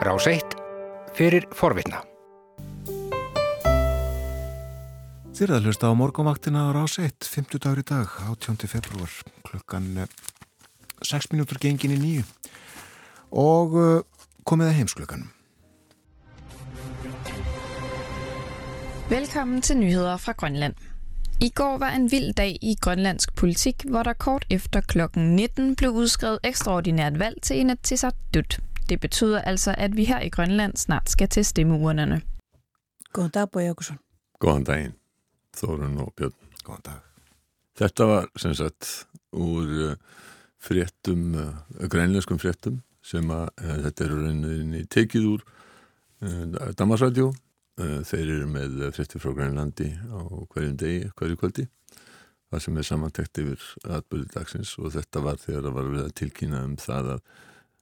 Rás 1 fyrir forvitna. Er að hlusta á morgunvaktina á Rás 1, 50 dagur í dag, 18. februar, klukkan 6 eh, minútur gengin í nýju og eh, komið að heimsklukkanum. Velkommen til nyheder fra Grønland. I går var en vild dag i grønlandsk politik, hvor der kort efter klokken 19 blev udskrevet ekstraordinært valg til Inatsisartut. Det betyder altså, at vi her i Grønland snart skal til stemmeurnerne. Góðan dag, Bói Jókusson. Góðan daginn, Þórun og Björn. Góðan dag. Þetta var sem sagt úr uh, fréttum, uh, grænlenskum fréttum sem að uh, þetta eru rauninni tekið úr Damarsradio. Uh, þeir eru með fréttir frá Grænlandi á hverjum degi, hverju kvöldi. Það sem er samantekt yfir atbyrði dagsins og þetta var þegar það var við að tilkýna um það að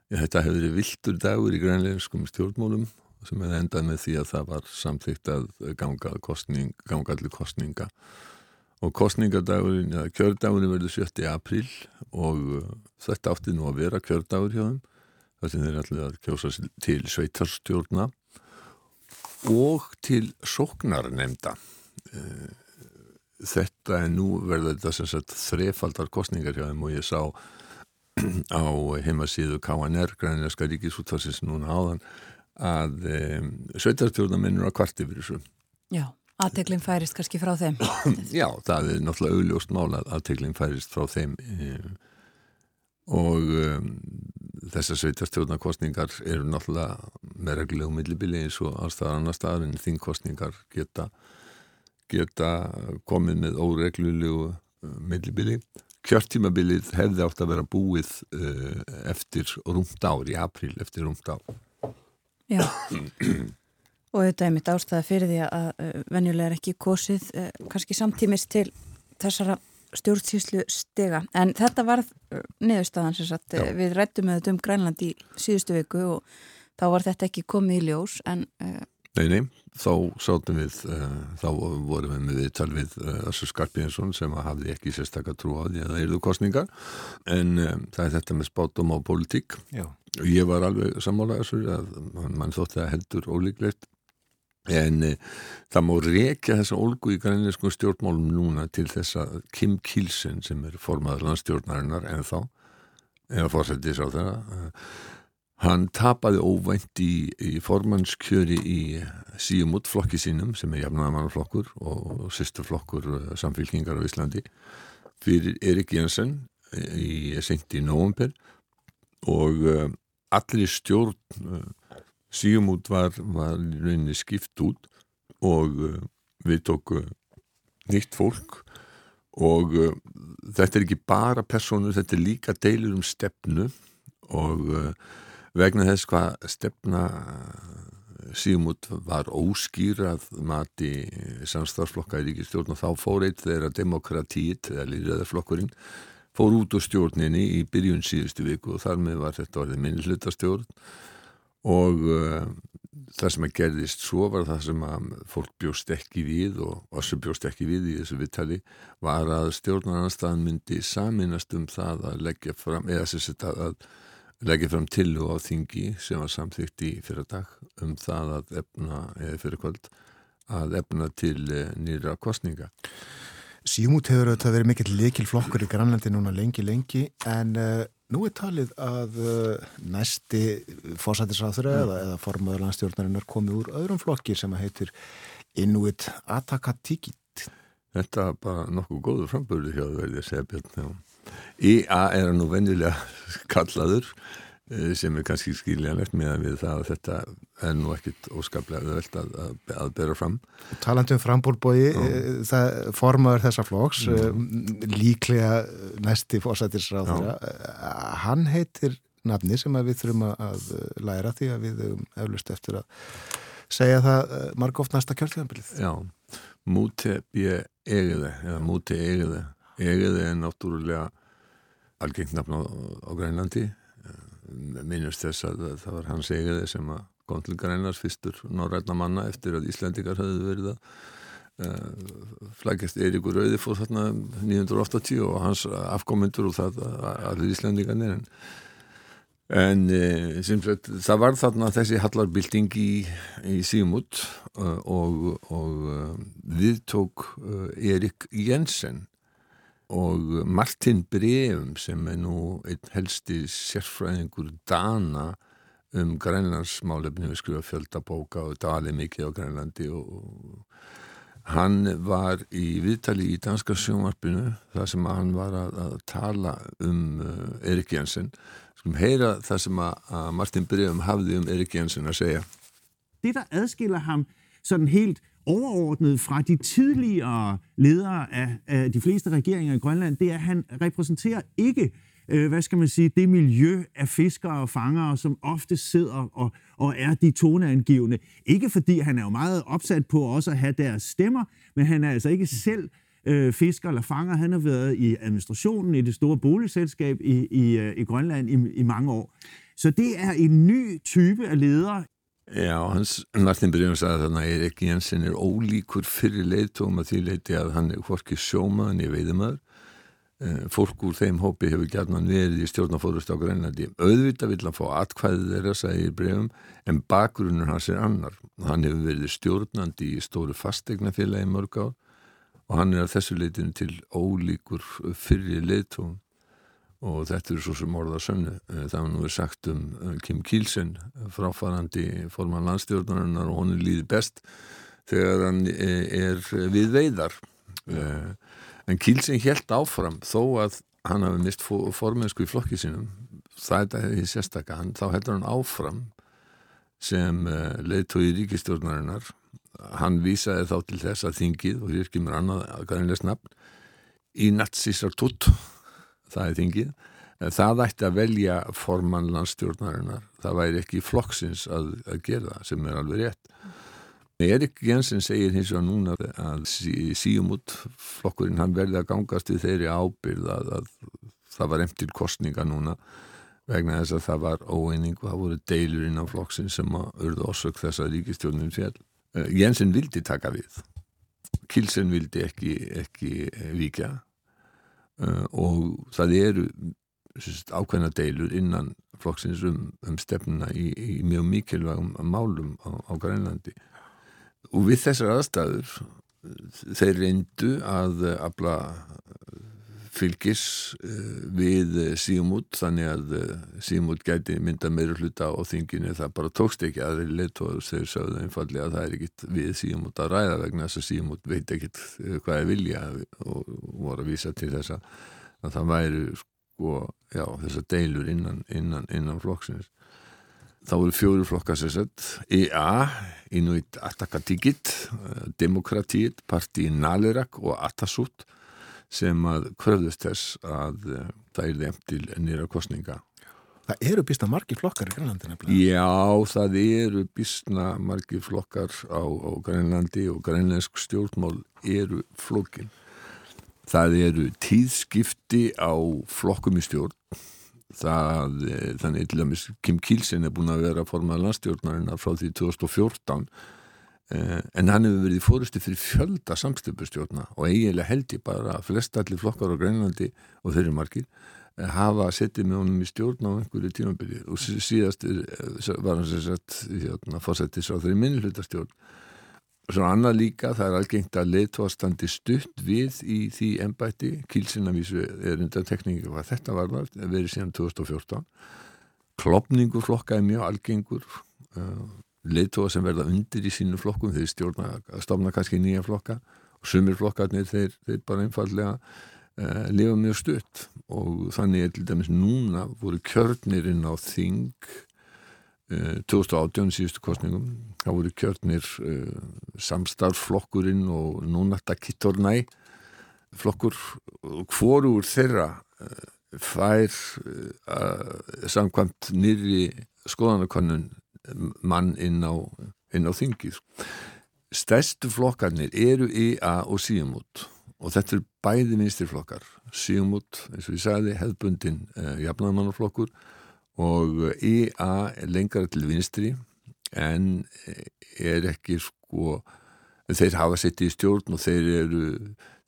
ja, þetta hefur verið viltur dagur í grænleinskum stjórnmólum sem hefði endað með því að það var samþygt að ganga, kostning, ganga allir kostninga og kostningadagurinn, ja, kjördagurinn verður 7. apríl og uh, þetta átti nú að vera kjördagur hjá þeim þar sem þeir allir að kjósa til sveitarstjórna og til sóknarnemda uh, þetta er nú verður þetta sem sagt þrefaldar kostningar hjá þeim og ég sá á heimasíðu KNR, Grænleiska ríkisútvarsins núna áðan að um, sveitarstjórnamennur að kvart yfir þessu. Já, aðteglinn færist kannski frá þeim. Já, það er náttúrulega auðljóst mála að aðteglinn færist frá þeim um, og um, þessar sveitarstjórnarkostningar eru náttúrulega með reglulegu millibili eins og aðstæðar annar staðar en þingkostningar geta, geta komið með óreglulegu millibili kjörtímabilið hefði átt að vera búið uh, eftir rúmt ár, í april eftir rúmt ár. Já, og þetta er mitt ástæða fyrir því að uh, venjulega er ekki kosið uh, kannski samtímis til þessara stjórnsýslu stega. En þetta var neðurstaðan sem sagt, við rættum með þetta um Grænland í síðustu viku og þá var þetta ekki komið í ljós en Nei, nei, þá sátum við, uh, þá vorum við með viðtal við Össur uh, Skarpínsson sem hafði ekki sérstaklega trú á því að það eruðu kostningar en um, það er þetta með spátum á politík og ég var alveg sammála Össur að mann þótti að heldur ólíklegt. En uh, það má rekja þessa ólgu í grænleinskum stjórnmálum núna til þessa Kim Kilsen sem er formaður landstjórnarinnar en þá, eða fórsættis á þeirra Hann tapaði óvænt í, í formannskjöri í síumút flokki sínum sem er jafnæðamannaflokkur og sýsturflokkur eh, samfélkingar á Íslandi fyrir Erik Jensen í senti í nógumper og uh, allir stjórn uh, síumút var, var rauninni skipt út og uh, við tóku nýtt fólk. Og þetta er ekki bara personur, þetta er líka deilur um stefnu og vegna þess hvað stefna síðmút var óskýrað mati samstafsflokka í ríkistjórn og þá fór eitt þeirra demokratít eða líðræðarflokkurinn fór út úr stjórninni í byrjun síðustu viku og þar með var þetta orðið minnlutastjórn og uh, það sem að gerðist svo var það sem að fólk bjóst ekki við og þessu bjóst ekki við í þessu vittali var að stjórnarnarstaðan myndi saminast um það að leggja fram eða þess að leggja fram tillu á þingi sem var samþygt í fyrir dag um það að efna, eða fyrir kvöld að efna til eh, nýra kostninga. Símút hefur þetta verið mikill likil flokkur í Grænlandi núna lengi lengi en uh, nú er talið að uh, næsti fósættisráþur mm. eða, eða formöðurlandstjórnarinnar komið úr öðrum flokkir sem heitir Inuit Atakatikit. Þetta er bara nokkuð góður framböru hjá það verðið að segja björn. IA er nú vennilega kallaður eh, sem er kannski skiljanlegt með að við það að þetta er nú ekkit óskaplega veld að, að, að bera fram. Talandu um frambúrbói eh, það formaður þessa flóks mm. líklega næsti fórsættisráð hann heitir nafni sem við þurfum að læra því að við höfum eflust eftir að segja það margóft næsta kjörtíðanbilið Já, múti bíu egiði eða múti egiði egiði er náttúrulega algengt nafn á, á Grænlandi. Eh, minnust þess að það var hans eigiði sem að kom til Grænlands fyrstur norræna manna eftir að Íslandikar hafði verið að uh, flækjast. Eiríkur Rauði fór þarna 980 og hans afkomendur og það allir Íslandikarnir en En e, sagt, það var þarna þessi hallarbilding í, í Símut og, og við tók Erik Jensen og Martin Breum sem er nú einn helsti sérfræðingur Dana um grænlandsmálefni við skrifa fjöldabóka og dali mikið á Grænlandi og hann var í viðtali í danska sjónvarpinu þar sem hann var að, að tala um uh, Erik Jensen skulum heyra það som að Martin Breum hafði um Erik Jensen at sige. Det, der adskiller ham sådan helt overordnet fra de tidligere ledere af, af de fleste regeringer i Grønland, det er, at han repræsenterer ikke øh, hvad skal man sige, det miljø af fiskere og fangere, som ofte sidder og, og er de toneangivende. Ikke fordi han er jo meget opsat på også at have deres stemmer, men han er altså ikke selv øh, fisker eller fanger. Han har været i administrationen i det store boligselskab i, i, øh, i Grønland i, i mange år. Så det er en ny type af leder Já, hans, Martin Brynjum sagði þannig að Erik Jensen er ólíkur fyrir leiðtóma því leiti að hann er hvorki sjómaðan í veiðumöður. Eh, fólk úr þeim hópi hefur gætnan verið í stjórnafórust á Grænlandi. Öðvita vill hann fá atkvæðið þeirra, sagði í breyfum, en bakgrunnur hans er annar. Hann hefur verið stjórnandi í stóru fastegnafélagi mörg ár og hann er að þessu leitinu til ólíkur fyrri leitón og þetta er svo sem orða sönnu. Eh, það var nú sagt um eh, Kim Kielsen fráfarandi forman landstjórnarinnar og er líði best þegar hann eh, er við veiðar. En Kielsen helt áfram þó að hann hafi mist formensku í flokki sinum það er því sérstakka þá heldur hann áfram sem leiðtói ríkistjórnarinnar hann vísaði þá til þess að þingið og hér kemur annað aðgæðinlega snabbt í Natsisartutt það er þingið. Það ætti að velja formann landstjórnarinnar það væri ekki flokksins að, að gera það sem er alveg rétt. Erik Jensen segir hins vegar núna að síum út flokkurinn hann verði að gangast við þeirri ábyrð að, að það var eftir kostninga núna vegna þess að það var óeining og það voru deilur innan flokksinn sem að urðu orsök þess að ríkistjórnum fjall Eh, Jensen vildi taka við. Kilsen vildi ekki, ekki eh, og það eru ákveðna deilur innan flokksins um, um stefnuna í, í mjög mikilvægum málum á, á Grænlandi. Og við þessar aðstæður þeir reyndu að afla fylgis uh, við uh, síumút þannig að uh, síumút gæti mynda meira hluta á þinginu það bara tókst ekki að þeir leitóður þeir sögðu einfallega að það er ekkit við síumút að ræða vegna þess að síumút veit ekkit hvað er vilja og voru að vísa til þess að það væri sko, já, þessar deilur innan, innan, innan flokksins. Þá eru fjóru flokkar sér sett EA, Inuit Atakatikit Demokratít, Partí Nalirak og Atasút sem að kröðust þess að uh, það er þeim til nýra kostninga. Það eru býstna margi flokkar í Grænlandi nefnilega? Já, það eru býstna margi flokkar á, á Grænlandi og grænlensk stjórnmál eru flokkin. Það eru tíðskipti á flokkum í stjórn. Það, eh, þannig til dæmis Kim Kielsen er búin að vera formað landstjórnarinn frá því 2014 Eh, en hann hefur verið fórusti fyrir fjölda samstöpustjórna og eiginlega held ég bara að flest allir flokkar á Grænlandi og þeirri margir eh, hafa settið með honum í stjórn á einhverju tímabili. Og síðast eh, var hann sér sett hérna, fórsettis á þeirri minnilhutastjórn og svo annað líka það er algengt að leittóastandi stutt við í því ennbætti kílsinavísu er undan tekningi hvað þetta var verið síðan 2014 klopningu flokka er mjög algengur leittóa sem verða undir í sínu flokkum þeir stjórna stofna kannski nýja flokka og sumir flokkarnir þeir, þeir bara einfallega uh, lifa mjög stutt. Og þannig er til dæmis núna voru kjörnirinn á þing uh, 2018 síðustu kostningum þá voru kjörnir uh, samstarflokkurinn og núnata kittornæ flokkur. Hvorur þeirra fær samkvæmt nýri skoðanakonun mann inn á, inn á þingið. Stærstu flokkarnir eru EA og Síumút og þetta er bæði vinstirflokkar. Síumút, eins og ég sagði, hefðbundin eh, jafnarmannaflokkur og EA er lengar til vinstri en er ekki sko þeir hafa sett í stjórn og þeir eru,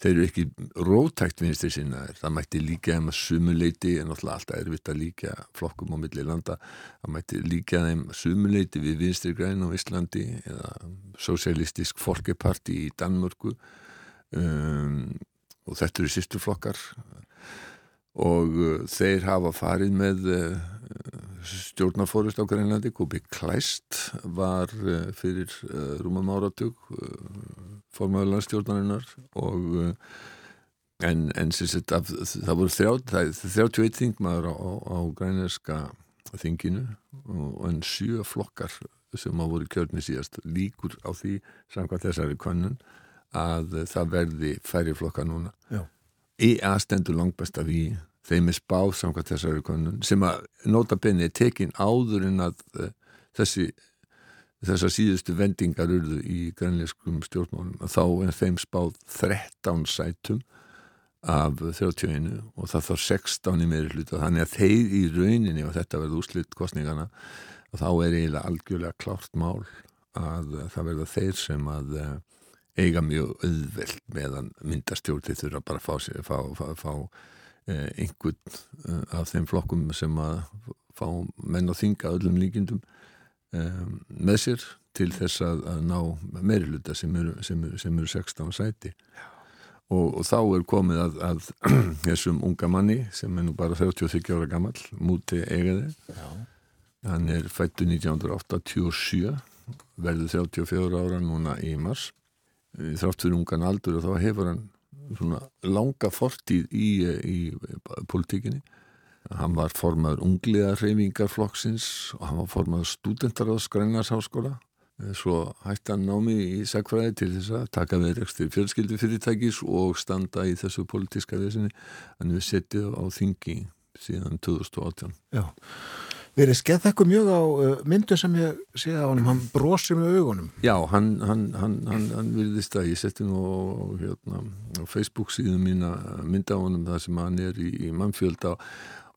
þeir eru ekki rótækt vinstri sinna. Það mætti líka þeim að sumuleiti en alltaf alltaf erfitt að líka flokkum á milli landa. Það mætti líka þeim sumuleiti við vinstri græn á Íslandi eða sosialistisk folkeparti í Danmörku. Um, og þetta eru sýstu flokkar og uh, þeir hafa farið með stjórnarfórist á Grænlandi Gubi Klæst var uh, fyrir uh, rúmum áratug uh, formadur landstjórnarinnar og en, en af, það voru þrjá, 31 þingmaður á, á, grænarska þinginu og en sjö flokkar sem á voru kjörni síðast líkur á því samkvæmt þessari konun að það verði færri flokka núna Já. í aðstendur langbæsta við þeim er spáð samkvæmt þessari konun sem að nota benni er tekin áður en að uh, þessi þessar síðustu vendingar urðu í grænleiskum stjórnmálum að þá er þeim spáð 13 sætum af 31 og það þarf 16 í meiri hluta þannig að þeir í rauninni og þetta verður úslitt kostningana og þá er eiginlega algjörlega klárt mál að það verður þeir sem að eh, eiga mjög auðveld meðan myndastjórn þeir þurfa bara að fá, fá, fá, fá Eh, einhvern eh, af þeim flokkum sem að fá menn og þinga öllum líkindum um, með sér til þess að, að ná meiriluta sem eru, sem eru 16 sæti. Og, og þá er komið að, að þessum unga manni sem er nú bara 33 ára gammal múti eigaði hann er fættu 1987 verður 34 ára núna í mars. Þrátt fyrir ungan aldur og þá hefur hann svona langa fortíð í, í, í politíkinni hann var formaður ungliða reyfingarflokksins og hann var formaður studentar á Skrænarsáskóla svo hætti hann námi í segfræði til þess að taka við rekstir fjölskyldu fyrirtækis og standa í þessu politíska vesinni en við setjum á þingi síðan 2018 Já verið skeið þekku mjög á uh, myndu sem ég sé á hann, hann brosir með augunum. Já, hann, hann, hann, hann virðist að ég setti nú hérna, á Facebook síðan mína mynda á honum það sem hann er í, í mannfjölda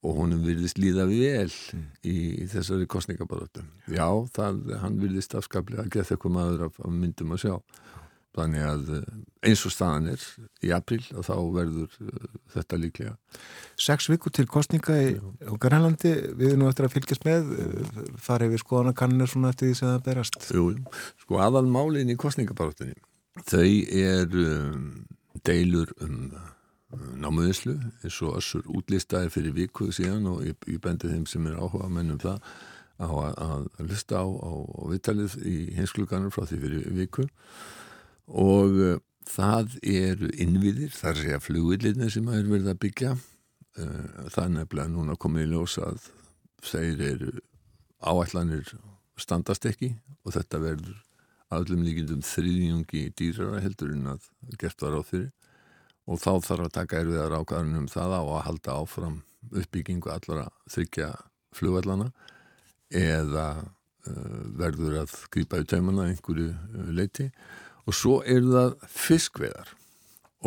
og honum virðist líða vel mm. í, í þessari kostningabarötu. Já, það, hann virðist afskaplega að geða þekku maður af, af myndum að sjá þannig að eh, eins og staðan er í april og þá verður uh, þetta líklega. Seks vikur til kostninga í Grænlandi við erum nú eftir að fylgjast með eh, farið við skoðanakannir svona eftir því sem það berast. Jú, sko aðal málin í kostningabarátunni þau er um, deilur um námuðislu eins og össur útlistaði fyrir vikuð síðan og ég, ég bendi þeim sem er áhuga mennum það á að, að lista á, á, á vittalið í hinskluganur frá því fyrir vikuð og uh, það eru innviðir, það er að segja flugvillinni sem er verið að byggja. Uh, það er nefnilega núna komið í ljós að þeir eru áætlanir standast ekki og þetta verður aðlum líkindum þriðjungi dýrara heldur en að gert var á þeirri og þá þarf að taka erfiðar ákvæðunum það á að halda áfram uppbyggingu allara þryggja flugvallana eða uh, verður að grýpa í taumana einhverju leiti og svo eru það fiskveðar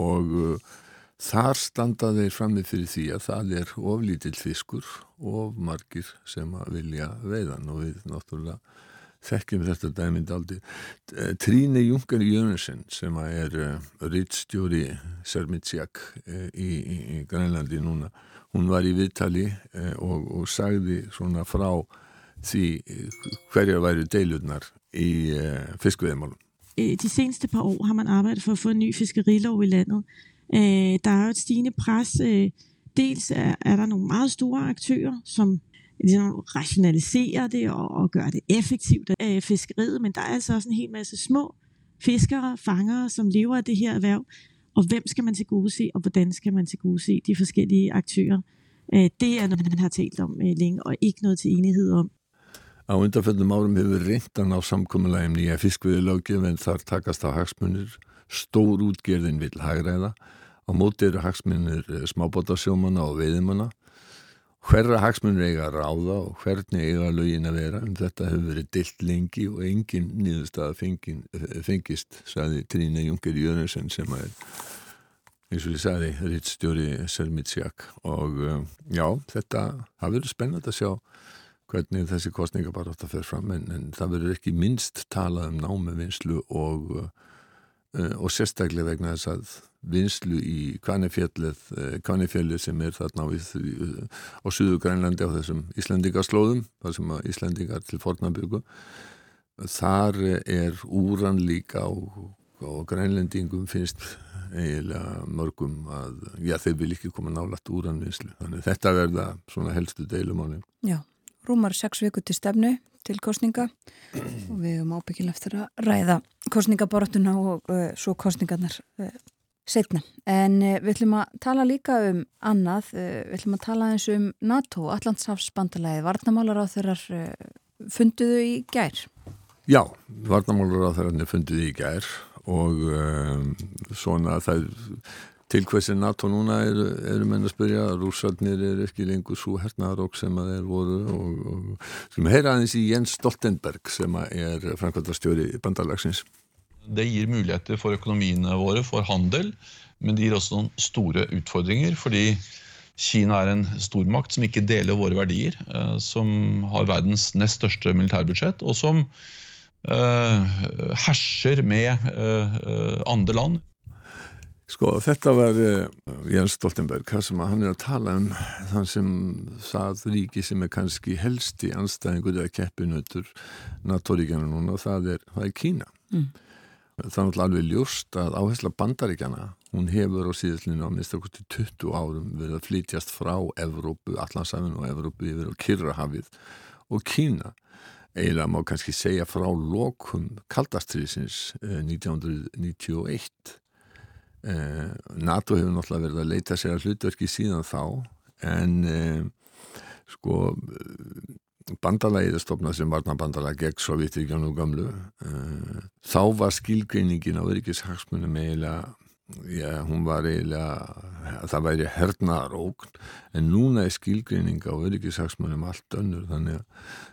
og uh, þar standa þeir frammi fyrir því að það er oflítill fiskur of margir sem að vilja veiðan og við náttúrulega þekkjum þetta dæmið aldrei Tríne Junker Jönsen sem er uh, rittstjóri Sermitsjak uh, í, í, í Grænlandi núna hún var í viðtali uh, og, og sagði svona frá því hverja væri deilurnar í fiskveðimálum Øh, de seneste par år har man arbejdet for at få en ny fiskerilov i landet. Øh, der er jo et stigende pres. Øh, dels er, er der nogle meget store aktører, som ligesom rationaliserer det og, og gør det effektivt af fiskeriet, men der er altså også en hel masse små fiskere, fangere, som lever af det her erhverv. Og hvem skal man til gode se, og hvordan skal man til gode se de forskellige aktører? Øh, det er noget, man har talt om længe, og ikke noget til enighed om. Á undanfjöldum árum hefur reyndan á samkominlægum nýja fiskviðilöggjum en þar takast á hagsmunir, stór útgerðin vil hagræða, á móti eru hagsmunir eh, smábótasjómana og veiðimanna, hverra hagsmunir eiga að ráða og hvernig eiga lögin að vera, en þetta hefur verið dilt lengi og engin nýðustaf eh, fengist, sagði Trína Junker Jörgensen sem er eins og ég sagði, rittstjóri Selmitsjak. Og eh, já, þetta hafi verið spennand að sjá hvernig þessi kostninga bara átt að fer fram en, en það verður ekki minnst talað um námiðvinslu og uh, og sérstaklega vegna þess að vinslu í Kvanefjallið sem er þarna á, á Suðu Grænlandi á þessum Íslandingarslóðum, þar sem Íslandingar til fornaböku þar er úran líka og, og grænlendingum finnst eiginlega mörgum að já, þeir vil ekki koma nálat úranvinslu þannig þetta verða svona helstu deilumáli Já, rúmar sex viku til stefnu til kostninga og við höfum ábyggil eftir að ræða kostningabortuna og uh, svo kostningarnar uh, setna. En uh, við ætlum að tala líka um annað, við ætlum að tala eins um NATO, Allandshafsbandalæði, varnamálar á þeirrar funduðu í gær? Já, varnamálar á þeirrar funduðu í gær og svona það til hversi NATO núna eru er menn að spyrja rúsarnir eru ekki lengur svo hernaðarók sem að þeir voru og, og sem heyra aðeins í Jens Stoltenberg sem er framkvæmdastjóri bandalagsins. Det gir muligheter for økonomiene våre, for handel, men det gir også noen store utfordringer fordi Kina er en stormakt som ikke deler våre verdier, eh, som har verdens nest største militærbudsjett, og som uh, herser med uh, andre land. Sko þetta var uh, Jens Stoltenberg sem hann er að tala um þann sem það ríki sem er kannski helst í anstæðingur eða keppinautur NATO-ríkjana núna og það er, það er Kína. Mm. Það er alveg ljóst að áhersla bandaríkjana hún hefur á síðastlinu á minnstakosti 20 árum verið að flytjast frá Evrópu, Allansafin og Evrópu yfir á Kirrahafið og Kína eiginlega má kannski segja frá lokum kaldastriðsins 1991 Eh, NATO hefur náttúrulega verið að leita sér að hlutverki síðan þá en eh, sko bandalægið er stopnað sem varnabandalæg gegn Sovjetíkjanu gamlu eh, þá var skilgreiningin á öryggishagsmunum eiginlega já, hún var eiginlega það væri hernaðarókn en núna er skilgreining á öryggishagsmunum allt önnur. Þannig að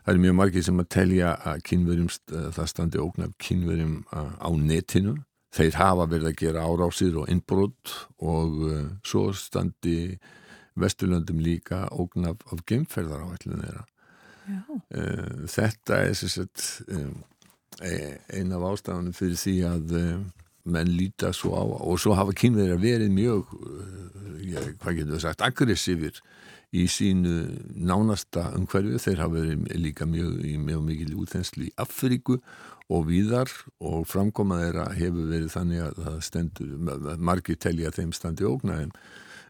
það er mjög margið sem að telja að það standi ókn af kynverjum á netinu þeir hafa verið að gera árásir og innbrott og uh, svo standi Vesturlöndum líka ógn af, gemferðar á ætlun þeirra. Uh, þetta er sérstætt um, eina af ástafanum fyrir því að uh, menn líta svo á og svo hafa kynverðir að verið mjög, ja, hvað getur það sagt, aggressífir í sínu eh, nánasta umhverju. Þeir hafa verið líka mjög, mjög mikil útþenslu í Afríku og víðar og framkomað þeirra hefur verið þannig að það stendur margir telja þeim standi ógnaðin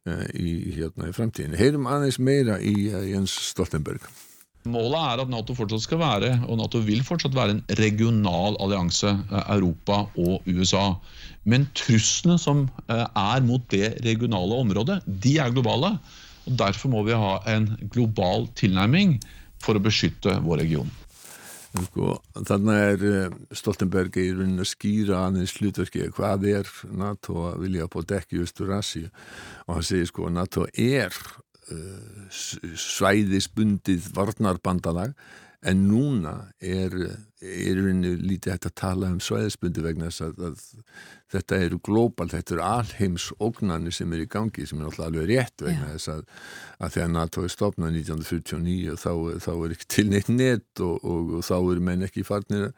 eh, í, hérna, í framtíðinu. Heyrum aðeins meira í eh, Jens Stoltenberg. Målet er at Nato fortsatt skal være, og Nato vil fortsatt være en regional allianse, Europa og USA. Men truslene som er mot det regionale området, de er globale. Og Derfor må vi ha en global tilnærming for å beskytte vår region. Þannig er eh, Stoltenberg í rauninni að skýra aðeins hlutverki hvað er NATO að vilja på dekki í Östur-Assi og hann segir sko NATO er uh, svæðisbundið varnarbandalag en núna er er rauninni lítið hægt að tala um svæðisbundi vegna þess að, að þetta eru glóbal, þetta eru alheims ógnani sem er í gangi sem er alltaf alveg rétt vegna þess að, að þegar NATO er stopnað 1949 þá, þá er ekki til neitt neitt og, og, og þá eru menn ekki farnir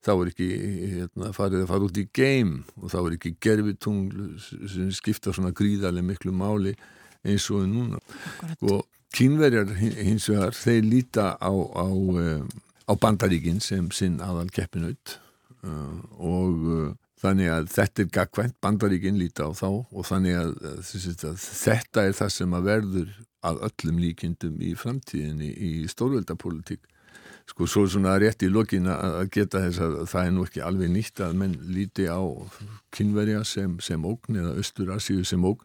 þá er ekki hérna, farið að fara út í game og þá er ekki gerfitungl sem skipta svona gríðarlega miklu máli eins og núna Akkurat. og kínverjar hins vegar þeir líta á, á á bandaríkinn sem sinn aðal keppinaut uh, og uh, þannig að þetta er gagvænt, bandaríkinn líta á þá og þannig að, að þetta er það sem að verður að öllum líkindum í framtíðinni í stórveldapolitík sko svo svona rétt í lokin að geta þess að það er nú ekki alveg nýtt að menn líti á kynverja sem, sem ógn eða Östur-Asíu sem ógn.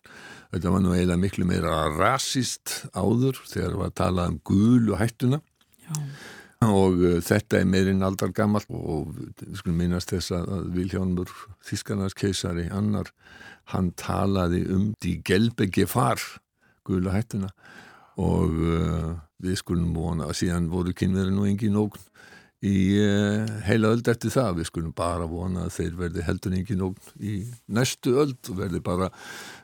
Þetta var nú eiginlega miklu meira rasist áður þegar það var að tala um gul og hættuna. Já. Og uh, þetta er meirinn aldar gammal og við skulum minnast þess að Viljónur Þískanars keisari annar, hann talaði um die gelbe gefar gula hættuna. Og uh, við skulum vona að síðan voru kynverðin og engin ógn í uh, heila öld eftir það. Við skulum bara vona að þeir verði heldur engin ógn í næstu öld og verði bara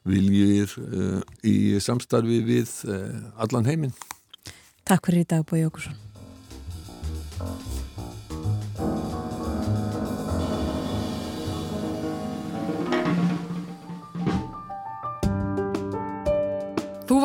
viljir uh, í samstarfi við uh, allan heiminn. Takk fyrir í dag Bói Jókusson